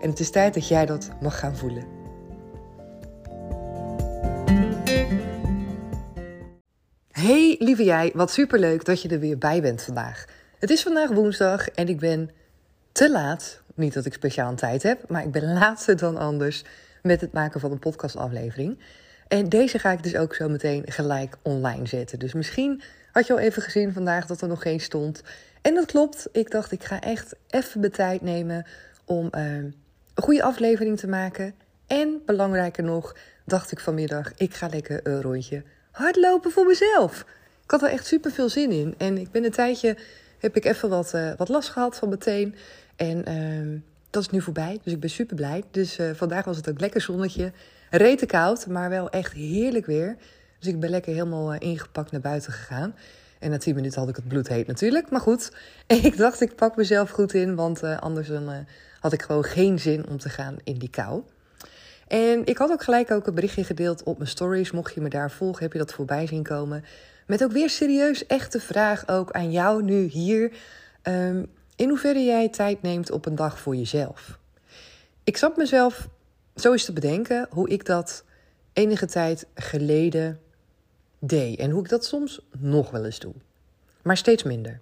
En het is tijd dat jij dat mag gaan voelen. Hey lieve jij, wat superleuk dat je er weer bij bent vandaag. Het is vandaag woensdag en ik ben te laat. Niet dat ik speciaal een tijd heb, maar ik ben later dan anders met het maken van een podcastaflevering. En deze ga ik dus ook zo meteen gelijk online zetten. Dus misschien had je al even gezien vandaag dat er nog geen stond. En dat klopt. Ik dacht, ik ga echt even de tijd nemen om uh, een goede aflevering te maken. En belangrijker nog, dacht ik vanmiddag, ik ga lekker een rondje hardlopen voor mezelf. Ik had er echt super veel zin in. En ik ben een tijdje, heb ik even wat, uh, wat last gehad van meteen. En uh, dat is nu voorbij, dus ik ben super blij. Dus uh, vandaag was het ook lekker zonnetje. Rete koud, maar wel echt heerlijk weer. Dus ik ben lekker helemaal uh, ingepakt naar buiten gegaan. En na 10 minuten had ik het bloed heet natuurlijk. Maar goed, ik dacht ik pak mezelf goed in. Want anders dan, had ik gewoon geen zin om te gaan in die kou. En ik had ook gelijk ook een berichtje gedeeld op mijn stories. Mocht je me daar volgen, heb je dat voorbij zien komen. Met ook weer serieus echte vraag ook aan jou nu hier. Um, in hoeverre jij tijd neemt op een dag voor jezelf. Ik zat mezelf zo eens te bedenken hoe ik dat enige tijd geleden deed. En hoe ik dat soms nog wel eens doe. Maar steeds minder.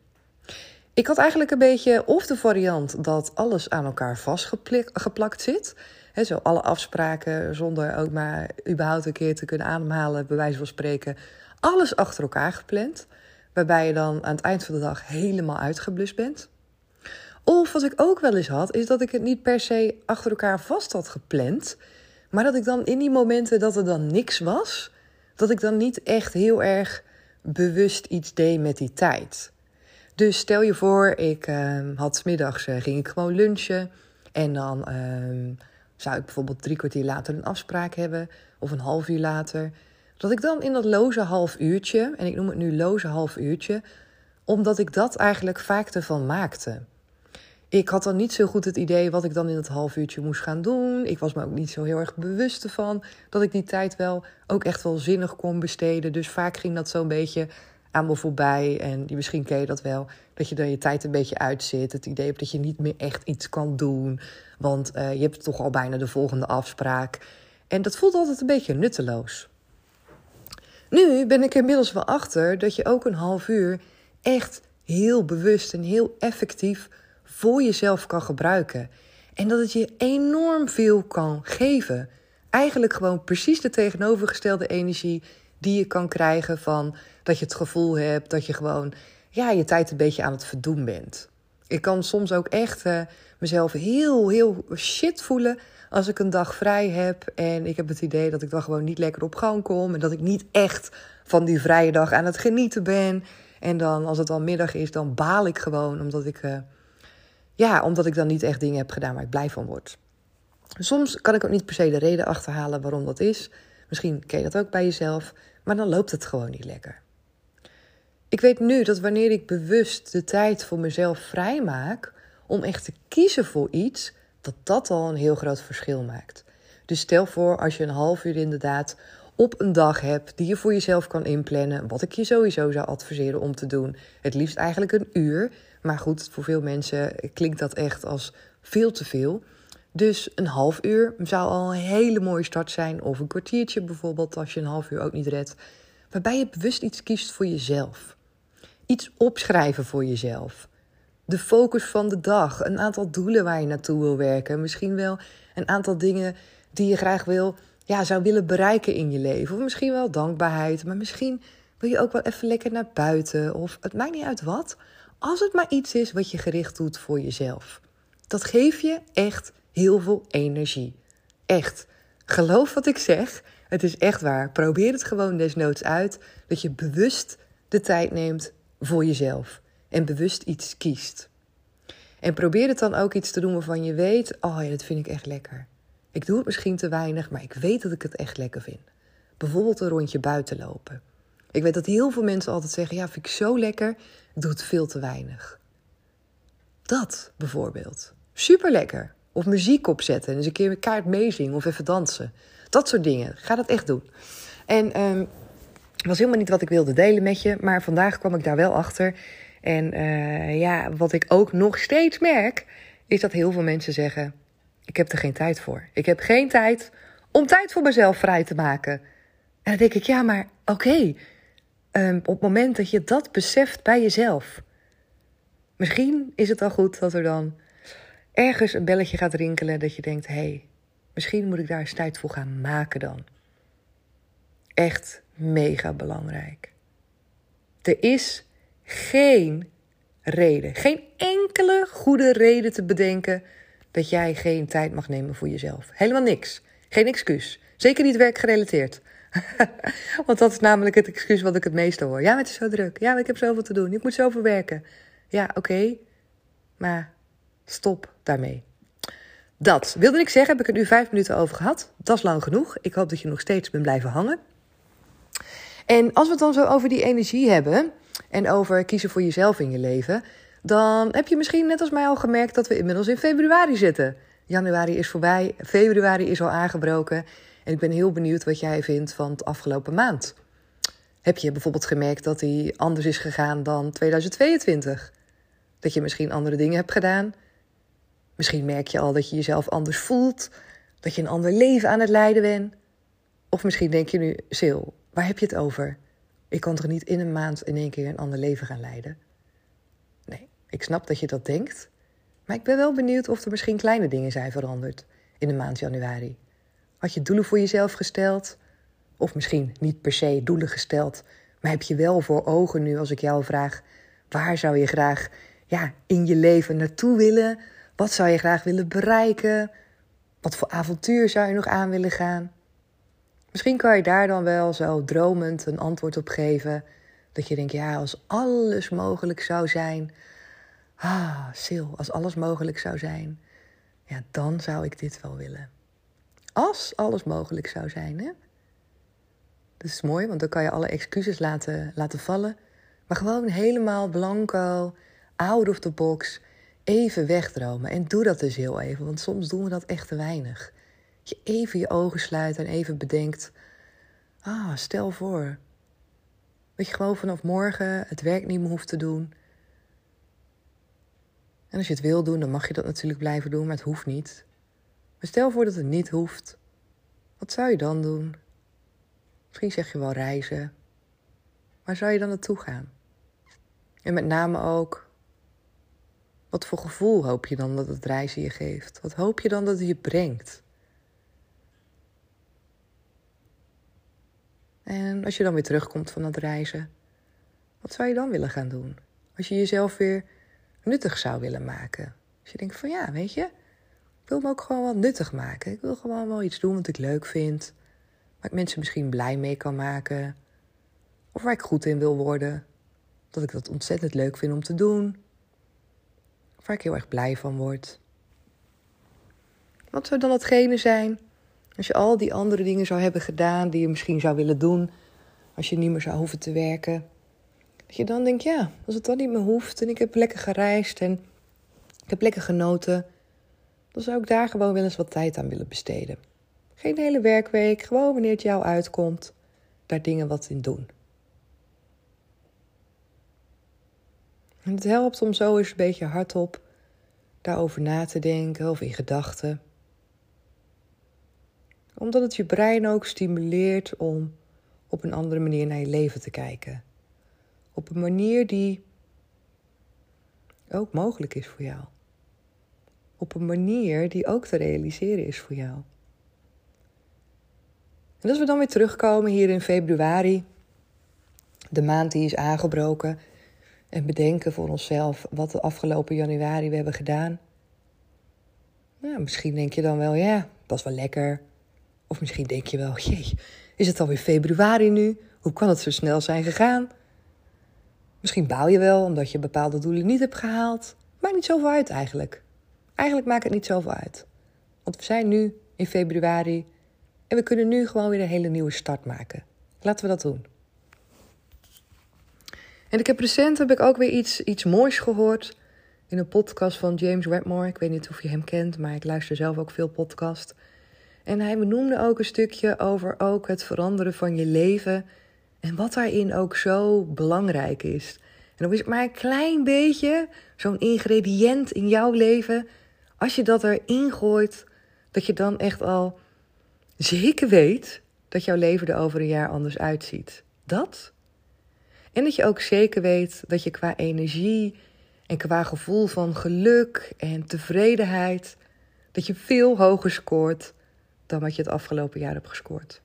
Ik had eigenlijk een beetje of de variant dat alles aan elkaar vastgeplakt zit. He, zo alle afspraken zonder ook maar überhaupt een keer te kunnen ademhalen, bij wijze van spreken. Alles achter elkaar gepland. Waarbij je dan aan het eind van de dag helemaal uitgeblust bent. Of wat ik ook wel eens had, is dat ik het niet per se achter elkaar vast had gepland. Maar dat ik dan in die momenten dat er dan niks was, dat ik dan niet echt heel erg bewust iets deed met die tijd. Dus stel je voor, ik uh, had smiddags uh, ging ik gewoon lunchen. En dan uh, zou ik bijvoorbeeld drie kwartier later een afspraak hebben. Of een half uur later. Dat ik dan in dat loze half uurtje, en ik noem het nu loze half uurtje, omdat ik dat eigenlijk vaak ervan maakte. Ik had dan niet zo goed het idee wat ik dan in het half uurtje moest gaan doen. Ik was me ook niet zo heel erg bewust ervan dat ik die tijd wel ook echt wel zinnig kon besteden. Dus vaak ging dat zo'n beetje aan me voorbij. En misschien ken je dat wel, dat je dan je tijd een beetje uitzit. Het idee hebt dat je niet meer echt iets kan doen. Want uh, je hebt toch al bijna de volgende afspraak. En dat voelt altijd een beetje nutteloos. Nu ben ik inmiddels wel achter dat je ook een half uur echt heel bewust en heel effectief voor jezelf kan gebruiken. En dat het je enorm veel kan geven. Eigenlijk gewoon precies de tegenovergestelde energie die je kan krijgen van dat je het gevoel hebt dat je gewoon ja, je tijd een beetje aan het verdoen bent. Ik kan soms ook echt uh, mezelf heel, heel shit voelen als ik een dag vrij heb en ik heb het idee dat ik dan gewoon niet lekker op gang kom en dat ik niet echt van die vrije dag aan het genieten ben. En dan als het al middag is, dan baal ik gewoon omdat ik, uh, ja, omdat ik dan niet echt dingen heb gedaan waar ik blij van word. Soms kan ik ook niet per se de reden achterhalen waarom dat is. Misschien ken je dat ook bij jezelf, maar dan loopt het gewoon niet lekker. Ik weet nu dat wanneer ik bewust de tijd voor mezelf vrijmaak om echt te kiezen voor iets, dat dat al een heel groot verschil maakt. Dus stel voor als je een half uur inderdaad op een dag hebt die je voor jezelf kan inplannen, wat ik je sowieso zou adviseren om te doen. Het liefst eigenlijk een uur, maar goed, voor veel mensen klinkt dat echt als veel te veel. Dus een half uur zou al een hele mooie start zijn. Of een kwartiertje bijvoorbeeld, als je een half uur ook niet redt. Waarbij je bewust iets kiest voor jezelf. Iets opschrijven voor jezelf. De focus van de dag. Een aantal doelen waar je naartoe wil werken. Misschien wel een aantal dingen die je graag wil, ja, zou willen bereiken in je leven. Of misschien wel dankbaarheid. Maar misschien Wil je ook wel even lekker naar buiten? Of het maakt niet uit wat. Als het maar iets is wat je gericht doet voor jezelf. Dat geeft je echt heel veel energie. Echt. Geloof wat ik zeg. Het is echt waar. Probeer het gewoon desnoods uit. Dat je bewust de tijd neemt voor jezelf. En bewust iets kiest. En probeer het dan ook iets te doen waarvan je weet: oh ja, dat vind ik echt lekker. Ik doe het misschien te weinig, maar ik weet dat ik het echt lekker vind. Bijvoorbeeld een rondje buiten lopen. Ik weet dat heel veel mensen altijd zeggen: ja, vind ik zo lekker, ik doe het veel te weinig. Dat bijvoorbeeld. Super lekker. Of muziek opzetten en eens een keer een kaart meezingen of even dansen. Dat soort dingen. Ga dat echt doen. En um, was helemaal niet wat ik wilde delen met je, maar vandaag kwam ik daar wel achter. En uh, ja, wat ik ook nog steeds merk, is dat heel veel mensen zeggen: Ik heb er geen tijd voor. Ik heb geen tijd om tijd voor mezelf vrij te maken. En dan denk ik: Ja, maar oké. Um, op het moment dat je dat beseft bij jezelf, misschien is het al goed dat er dan ergens een belletje gaat rinkelen dat je denkt: hé, hey, misschien moet ik daar eens tijd voor gaan maken dan. Echt mega belangrijk. Er is geen reden, geen enkele goede reden te bedenken dat jij geen tijd mag nemen voor jezelf. Helemaal niks. Geen excuus. Zeker niet werkgerelateerd. Want dat is namelijk het excuus wat ik het meeste hoor. Ja, maar het is zo druk. Ja, maar ik heb zoveel te doen. Ik moet zoveel werken. Ja, oké. Maar stop daarmee. Dat wilde ik zeggen, heb ik er nu vijf minuten over gehad. Dat is lang genoeg. Ik hoop dat je nog steeds bent blijven hangen. En als we het dan zo over die energie hebben en over kiezen voor jezelf in je leven, dan heb je misschien net als mij al gemerkt dat we inmiddels in februari zitten. Januari is voorbij, februari is al aangebroken. En ik ben heel benieuwd wat jij vindt van het afgelopen maand. Heb je bijvoorbeeld gemerkt dat die anders is gegaan dan 2022? Dat je misschien andere dingen hebt gedaan? Misschien merk je al dat je jezelf anders voelt, dat je een ander leven aan het leiden bent. Of misschien denk je nu, Sil, waar heb je het over? Ik kan toch niet in een maand in één keer een ander leven gaan leiden? Nee, ik snap dat je dat denkt. Maar ik ben wel benieuwd of er misschien kleine dingen zijn veranderd in de maand januari. Had je doelen voor jezelf gesteld? Of misschien niet per se doelen gesteld, maar heb je wel voor ogen nu als ik jou vraag: waar zou je graag ja, in je leven naartoe willen? Wat zou je graag willen bereiken? Wat voor avontuur zou je nog aan willen gaan? Misschien kan je daar dan wel zo dromend een antwoord op geven. Dat je denkt, ja, als alles mogelijk zou zijn. Ah, Sil, als alles mogelijk zou zijn. Ja, dan zou ik dit wel willen. Als alles mogelijk zou zijn, hè? Dat is mooi, want dan kan je alle excuses laten, laten vallen. Maar gewoon helemaal blanco, out of the box even wegdromen. En doe dat dus heel even, want soms doen we dat echt te weinig. Je even je ogen sluit en even bedenkt: ah, stel voor dat je gewoon vanaf morgen het werk niet meer hoeft te doen. En als je het wil doen, dan mag je dat natuurlijk blijven doen, maar het hoeft niet. Maar stel voor dat het niet hoeft. Wat zou je dan doen? Misschien zeg je wel reizen. Waar zou je dan naartoe gaan? En met name ook, wat voor gevoel hoop je dan dat het reizen je geeft? Wat hoop je dan dat het je brengt? En als je dan weer terugkomt van het reizen, wat zou je dan willen gaan doen? Als je jezelf weer nuttig zou willen maken. Als je denkt van ja, weet je, ik wil me ook gewoon wat nuttig maken. Ik wil gewoon wel iets doen wat ik leuk vind. Waar ik mensen misschien blij mee kan maken. Of waar ik goed in wil worden. Dat ik dat ontzettend leuk vind om te doen waar ik heel erg blij van word. Wat zou dan hetgene zijn als je al die andere dingen zou hebben gedaan die je misschien zou willen doen als je niet meer zou hoeven te werken? Dat je dan denkt, ja, als het dan niet meer hoeft en ik heb lekker gereisd en ik heb lekker genoten, dan zou ik daar gewoon wel eens wat tijd aan willen besteden. Geen hele werkweek, gewoon wanneer het jou uitkomt, daar dingen wat in doen. En het helpt om zo eens een beetje hardop daarover na te denken of in gedachten. Omdat het je brein ook stimuleert om op een andere manier naar je leven te kijken. Op een manier die ook mogelijk is voor jou. Op een manier die ook te realiseren is voor jou. En als we dan weer terugkomen hier in februari, de maand die is aangebroken en bedenken voor onszelf wat de afgelopen januari we hebben gedaan. Nou, misschien denk je dan wel, ja, was wel lekker. Of misschien denk je wel, jee, is het alweer februari nu? Hoe kan het zo snel zijn gegaan? Misschien baal je wel omdat je bepaalde doelen niet hebt gehaald. Maakt niet zoveel uit eigenlijk. Eigenlijk maakt het niet zoveel uit. Want we zijn nu in februari en we kunnen nu gewoon weer een hele nieuwe start maken. Laten we dat doen. En ik heb recent heb ik ook weer iets, iets moois gehoord in een podcast van James Wedmore. Ik weet niet of je hem kent, maar ik luister zelf ook veel podcast. En hij benoemde ook een stukje over ook het veranderen van je leven en wat daarin ook zo belangrijk is. En dan is het maar een klein beetje zo'n ingrediënt in jouw leven. Als je dat erin gooit, dat je dan echt al zeker weet dat jouw leven er over een jaar anders uitziet. Dat. En dat je ook zeker weet dat je qua energie en qua gevoel van geluk en tevredenheid, dat je veel hoger scoort dan wat je het afgelopen jaar hebt gescoord.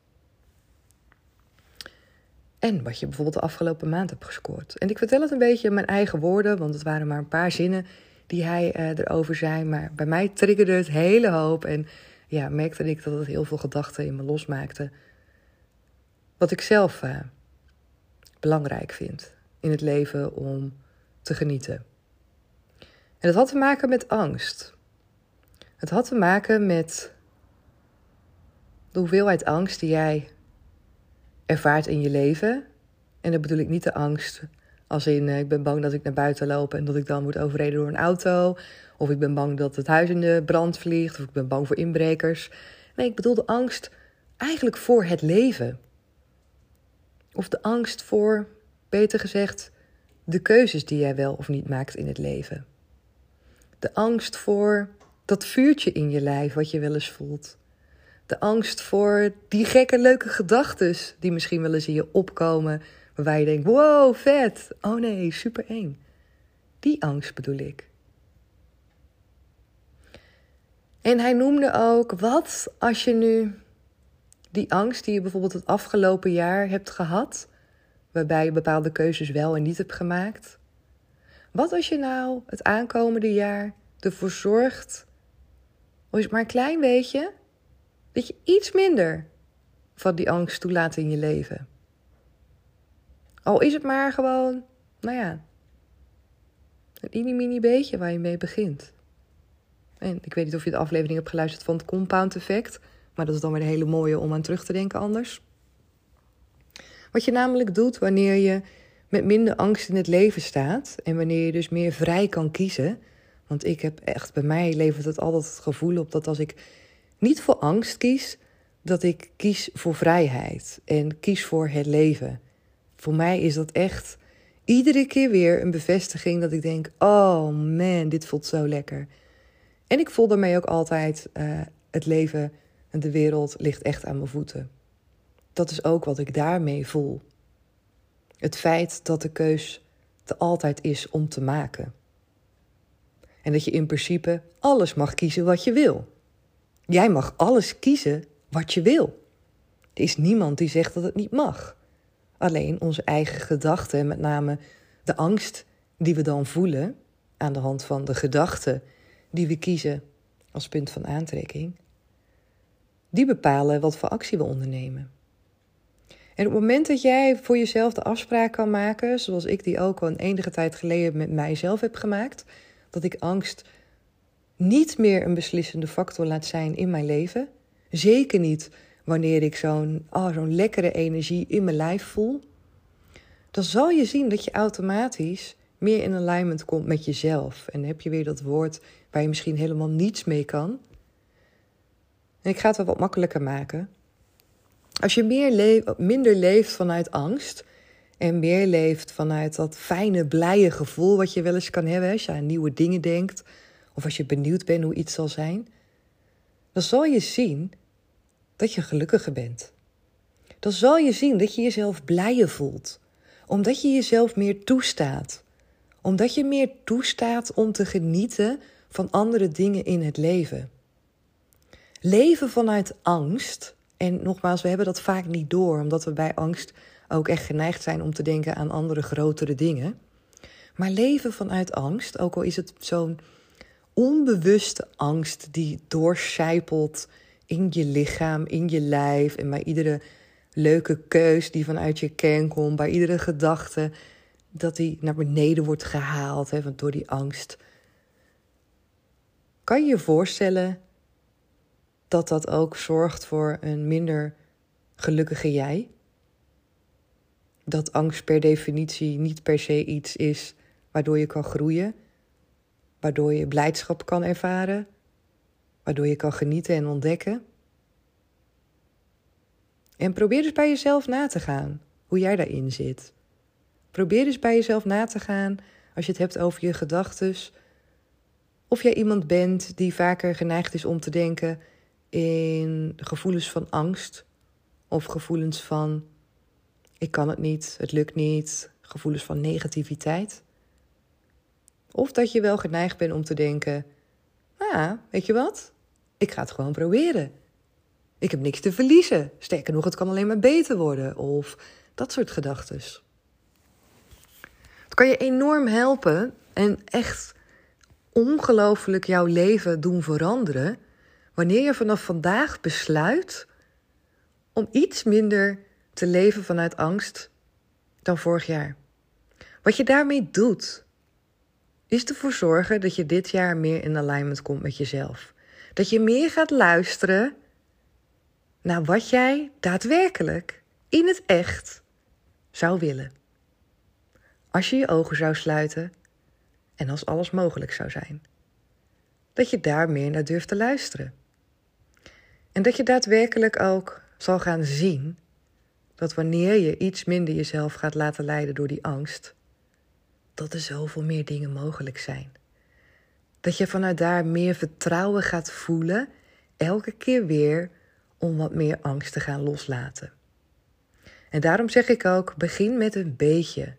En wat je bijvoorbeeld de afgelopen maand hebt gescoord. En ik vertel het een beetje in mijn eigen woorden, want het waren maar een paar zinnen die hij uh, erover zei. Maar bij mij triggerde het hele hoop. En ja, merkte ik dat het heel veel gedachten in me losmaakte. Wat ik zelf uh, belangrijk vind in het leven om te genieten. En dat had te maken met angst. Het had te maken met de hoeveelheid angst die jij ervaart in je leven. En dan bedoel ik niet de angst als in uh, ik ben bang dat ik naar buiten loop en dat ik dan word overreden door een auto. Of ik ben bang dat het huis in de brand vliegt. Of ik ben bang voor inbrekers. Nee, ik bedoel de angst eigenlijk voor het leven. Of de angst voor, beter gezegd, de keuzes die jij wel of niet maakt in het leven. De angst voor dat vuurtje in je lijf wat je wel eens voelt. De angst voor die gekke leuke gedachten die misschien wel eens in je opkomen. Waarbij je denkt, wow, vet. Oh nee, super eng. Die angst bedoel ik. En hij noemde ook, wat als je nu die angst die je bijvoorbeeld het afgelopen jaar hebt gehad, waarbij je bepaalde keuzes wel en niet hebt gemaakt. Wat als je nou het aankomende jaar ervoor zorgt, al is het maar een klein beetje, dat je iets minder van die angst toelaat in je leven. Al is het maar gewoon, nou ja, een mini beetje waar je mee begint. En ik weet niet of je de aflevering hebt geluisterd van het compound effect, maar dat is dan weer een hele mooie om aan terug te denken anders. Wat je namelijk doet wanneer je met minder angst in het leven staat en wanneer je dus meer vrij kan kiezen. Want ik heb echt, bij mij levert het altijd het gevoel op dat als ik niet voor angst kies, dat ik kies voor vrijheid en kies voor het leven. Voor mij is dat echt iedere keer weer een bevestiging dat ik denk: oh man, dit voelt zo lekker. En ik voel daarmee ook altijd: uh, het leven en de wereld ligt echt aan mijn voeten. Dat is ook wat ik daarmee voel. Het feit dat de keus er altijd is om te maken. En dat je in principe alles mag kiezen wat je wil. Jij mag alles kiezen wat je wil. Er is niemand die zegt dat het niet mag. Alleen onze eigen gedachten, met name de angst die we dan voelen aan de hand van de gedachten die we kiezen als punt van aantrekking, die bepalen wat voor actie we ondernemen. En op het moment dat jij voor jezelf de afspraak kan maken, zoals ik die ook al een enige tijd geleden met mijzelf heb gemaakt, dat ik angst niet meer een beslissende factor laat zijn in mijn leven. Zeker niet wanneer ik zo'n oh, zo'n lekkere energie in mijn lijf voel. Dan zal je zien dat je automatisch meer in alignment komt met jezelf. En dan heb je weer dat woord waar je misschien helemaal niets mee kan. En ik ga het wel wat makkelijker maken. Als je meer minder leeft vanuit angst en meer leeft vanuit dat fijne, blije gevoel wat je wel eens kan hebben als je aan nieuwe dingen denkt of als je benieuwd bent hoe iets zal zijn, dan zal je zien dat je gelukkiger bent. Dan zal je zien dat je jezelf blijer voelt, omdat je jezelf meer toestaat. Omdat je meer toestaat om te genieten van andere dingen in het leven. Leven vanuit angst, en nogmaals, we hebben dat vaak niet door, omdat we bij angst ook echt geneigd zijn om te denken aan andere grotere dingen. Maar leven vanuit angst, ook al is het zo'n onbewuste angst die doorcijpelt in je lichaam, in je lijf en bij iedere leuke keus die vanuit je kern komt, bij iedere gedachte, dat die naar beneden wordt gehaald hè, door die angst. Kan je je voorstellen dat dat ook zorgt voor een minder gelukkige jij? Dat angst per definitie niet per se iets is waardoor je kan groeien, waardoor je blijdschap kan ervaren, waardoor je kan genieten en ontdekken. En probeer eens bij jezelf na te gaan hoe jij daarin zit. Probeer eens bij jezelf na te gaan als je het hebt over je gedachten. Of jij iemand bent die vaker geneigd is om te denken in gevoelens van angst of gevoelens van ik kan het niet, het lukt niet, gevoelens van negativiteit. Of dat je wel geneigd bent om te denken: ah, weet je wat? Ik ga het gewoon proberen. Ik heb niks te verliezen. Sterker nog, het kan alleen maar beter worden. Of dat soort gedachten. Het kan je enorm helpen en echt ongelooflijk jouw leven doen veranderen. Wanneer je vanaf vandaag besluit om iets minder te leven vanuit angst dan vorig jaar. Wat je daarmee doet, is ervoor zorgen dat je dit jaar meer in alignment komt met jezelf. Dat je meer gaat luisteren naar wat jij daadwerkelijk in het echt zou willen. Als je je ogen zou sluiten en als alles mogelijk zou zijn. Dat je daar meer naar durft te luisteren. En dat je daadwerkelijk ook zal gaan zien dat wanneer je iets minder jezelf gaat laten leiden door die angst, dat er zoveel meer dingen mogelijk zijn. Dat je vanuit daar meer vertrouwen gaat voelen, elke keer weer om wat meer angst te gaan loslaten. En daarom zeg ik ook: begin met een beetje.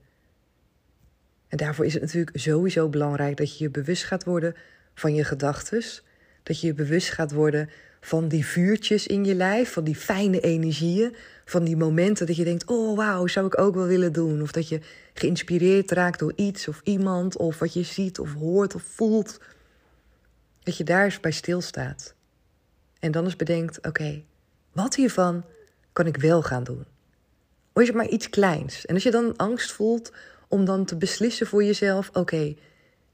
En daarvoor is het natuurlijk sowieso belangrijk dat je je bewust gaat worden van je gedachten. Dat je je bewust gaat worden van die vuurtjes in je lijf, van die fijne energieën, van die momenten dat je denkt: oh wauw, zou ik ook wel willen doen. Of dat je geïnspireerd raakt door iets of iemand, of wat je ziet of hoort of voelt. Dat je daar eens bij stilstaat. En dan eens bedenkt: oké, wat hiervan kan ik wel gaan doen? Of is het maar iets kleins? En als je dan angst voelt om dan te beslissen voor jezelf: oké,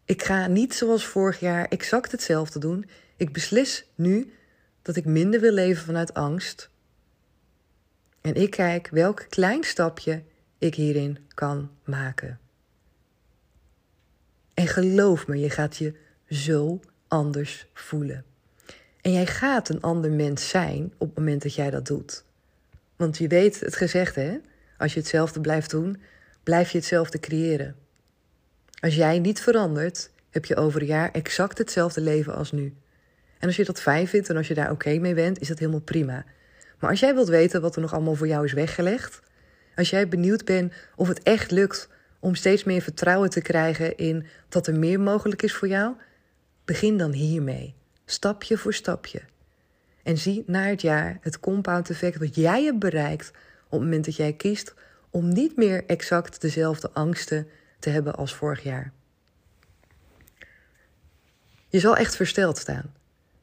ik ga niet zoals vorig jaar exact hetzelfde doen. Ik beslis nu dat ik minder wil leven vanuit angst. En ik kijk welk klein stapje ik hierin kan maken. En geloof me, je gaat je zo anders voelen. En jij gaat een ander mens zijn op het moment dat jij dat doet. Want je weet het gezegd, hè? Als je hetzelfde blijft doen, blijf je hetzelfde creëren. Als jij niet verandert, heb je over een jaar exact hetzelfde leven als nu. En als je dat fijn vindt en als je daar oké mee bent, is dat helemaal prima. Maar als jij wilt weten wat er nog allemaal voor jou is weggelegd, als jij benieuwd bent of het echt lukt om steeds meer vertrouwen te krijgen in dat er meer mogelijk is voor jou, begin dan hiermee, stapje voor stapje. En zie na het jaar het compound effect wat jij hebt bereikt op het moment dat jij kiest om niet meer exact dezelfde angsten te hebben als vorig jaar. Je zal echt versteld staan.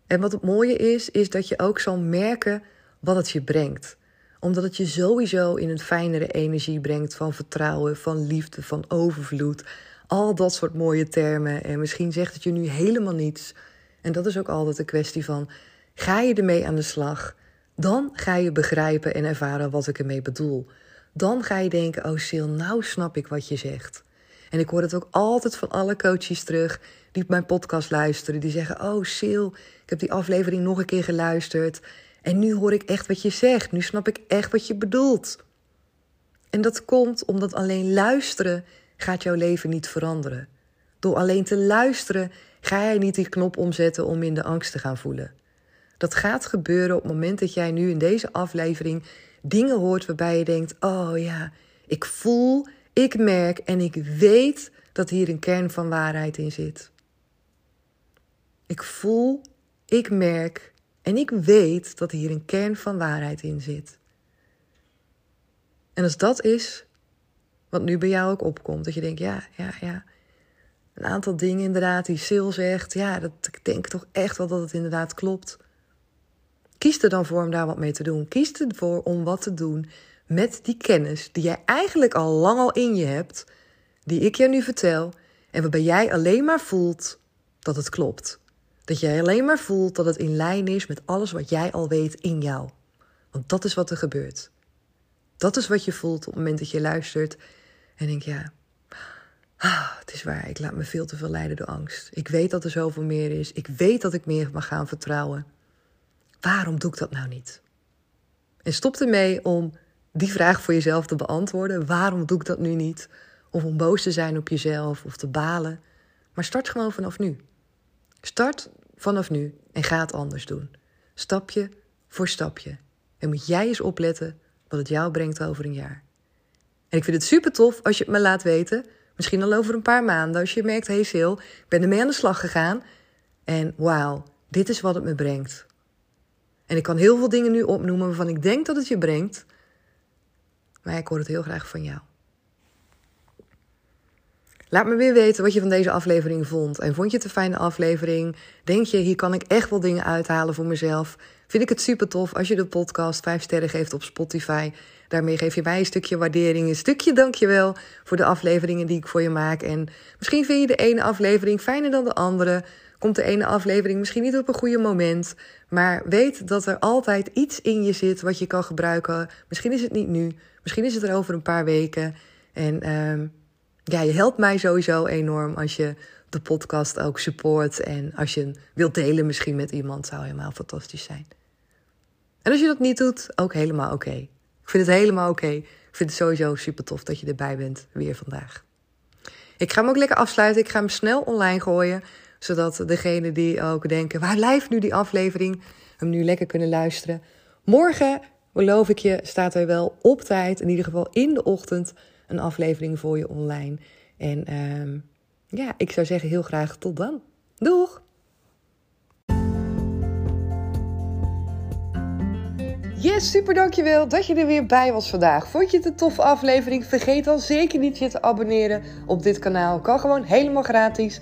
En wat het mooie is, is dat je ook zal merken wat het je brengt. Omdat het je sowieso in een fijnere energie brengt van vertrouwen, van liefde, van overvloed. Al dat soort mooie termen. En misschien zegt het je nu helemaal niets. En dat is ook altijd een kwestie van: ga je ermee aan de slag? Dan ga je begrijpen en ervaren wat ik ermee bedoel. Dan ga je denken: oh Sil, nou snap ik wat je zegt. En ik hoor het ook altijd van alle coaches terug die op mijn podcast luisteren. Die zeggen: Oh, Sil, ik heb die aflevering nog een keer geluisterd. En nu hoor ik echt wat je zegt. Nu snap ik echt wat je bedoelt. En dat komt omdat alleen luisteren gaat jouw leven niet veranderen. Door alleen te luisteren ga jij niet die knop omzetten om in de angst te gaan voelen. Dat gaat gebeuren op het moment dat jij nu in deze aflevering dingen hoort waarbij je denkt: Oh ja, ik voel, ik merk en ik weet dat hier een kern van waarheid in zit. Ik voel, ik merk en ik weet dat hier een kern van waarheid in zit. En als dat is wat nu bij jou ook opkomt, dat je denkt, ja, ja, ja, een aantal dingen inderdaad die Sil zegt, ja, dat, ik denk toch echt wel dat het inderdaad klopt. Kies er dan voor om daar wat mee te doen. Kies ervoor om wat te doen met die kennis die jij eigenlijk al lang al in je hebt, die ik je nu vertel, en waarbij jij alleen maar voelt dat het klopt. Dat jij alleen maar voelt dat het in lijn is met alles wat jij al weet in jou. Want dat is wat er gebeurt. Dat is wat je voelt op het moment dat je luistert en denkt: ja, ah, het is waar, ik laat me veel te veel leiden door angst. Ik weet dat er zoveel meer is. Ik weet dat ik meer mag gaan vertrouwen. Waarom doe ik dat nou niet? En stop ermee om die vraag voor jezelf te beantwoorden. Waarom doe ik dat nu niet? Of om boos te zijn op jezelf of te balen. Maar start gewoon vanaf nu. Start vanaf nu en ga het anders doen. Stapje voor stapje. En moet jij eens opletten wat het jou brengt over een jaar. En ik vind het super tof als je het me laat weten. Misschien al over een paar maanden. Als je merkt, hey Sil, ik ben ermee aan de slag gegaan. En wauw, dit is wat het me brengt. En ik kan heel veel dingen nu opnoemen waarvan ik denk dat het je brengt. Maar ik hoor het heel graag van jou. Laat me weer weten wat je van deze aflevering vond. En vond je het een fijne aflevering? Denk je, hier kan ik echt wel dingen uithalen voor mezelf? Vind ik het super tof als je de podcast 5 sterren geeft op Spotify. Daarmee geef je mij een stukje waardering, een stukje dankjewel voor de afleveringen die ik voor je maak. En misschien vind je de ene aflevering fijner dan de andere. Komt de ene aflevering misschien niet op een goede moment. Maar weet dat er altijd iets in je zit wat je kan gebruiken. Misschien is het niet nu, misschien is het er over een paar weken. En uh, ja, je helpt mij sowieso enorm als je de podcast ook support. En als je hem wilt delen misschien met iemand, zou helemaal fantastisch zijn. En als je dat niet doet, ook helemaal oké. Ik vind het helemaal oké. Ik vind het sowieso super tof dat je erbij bent, weer vandaag. Ik ga hem ook lekker afsluiten. Ik ga hem snel online gooien, zodat degenen die ook denken: waar blijft nu die aflevering? Hem nu lekker kunnen luisteren. Morgen, beloof ik je, staat er wel op tijd, in ieder geval in de ochtend, een aflevering voor je online. En uh, ja, ik zou zeggen heel graag tot dan. Doeg! Yes, super dankjewel dat je er weer bij was vandaag. Vond je het een toffe aflevering? Vergeet dan zeker niet je te abonneren op dit kanaal. Kan gewoon helemaal gratis.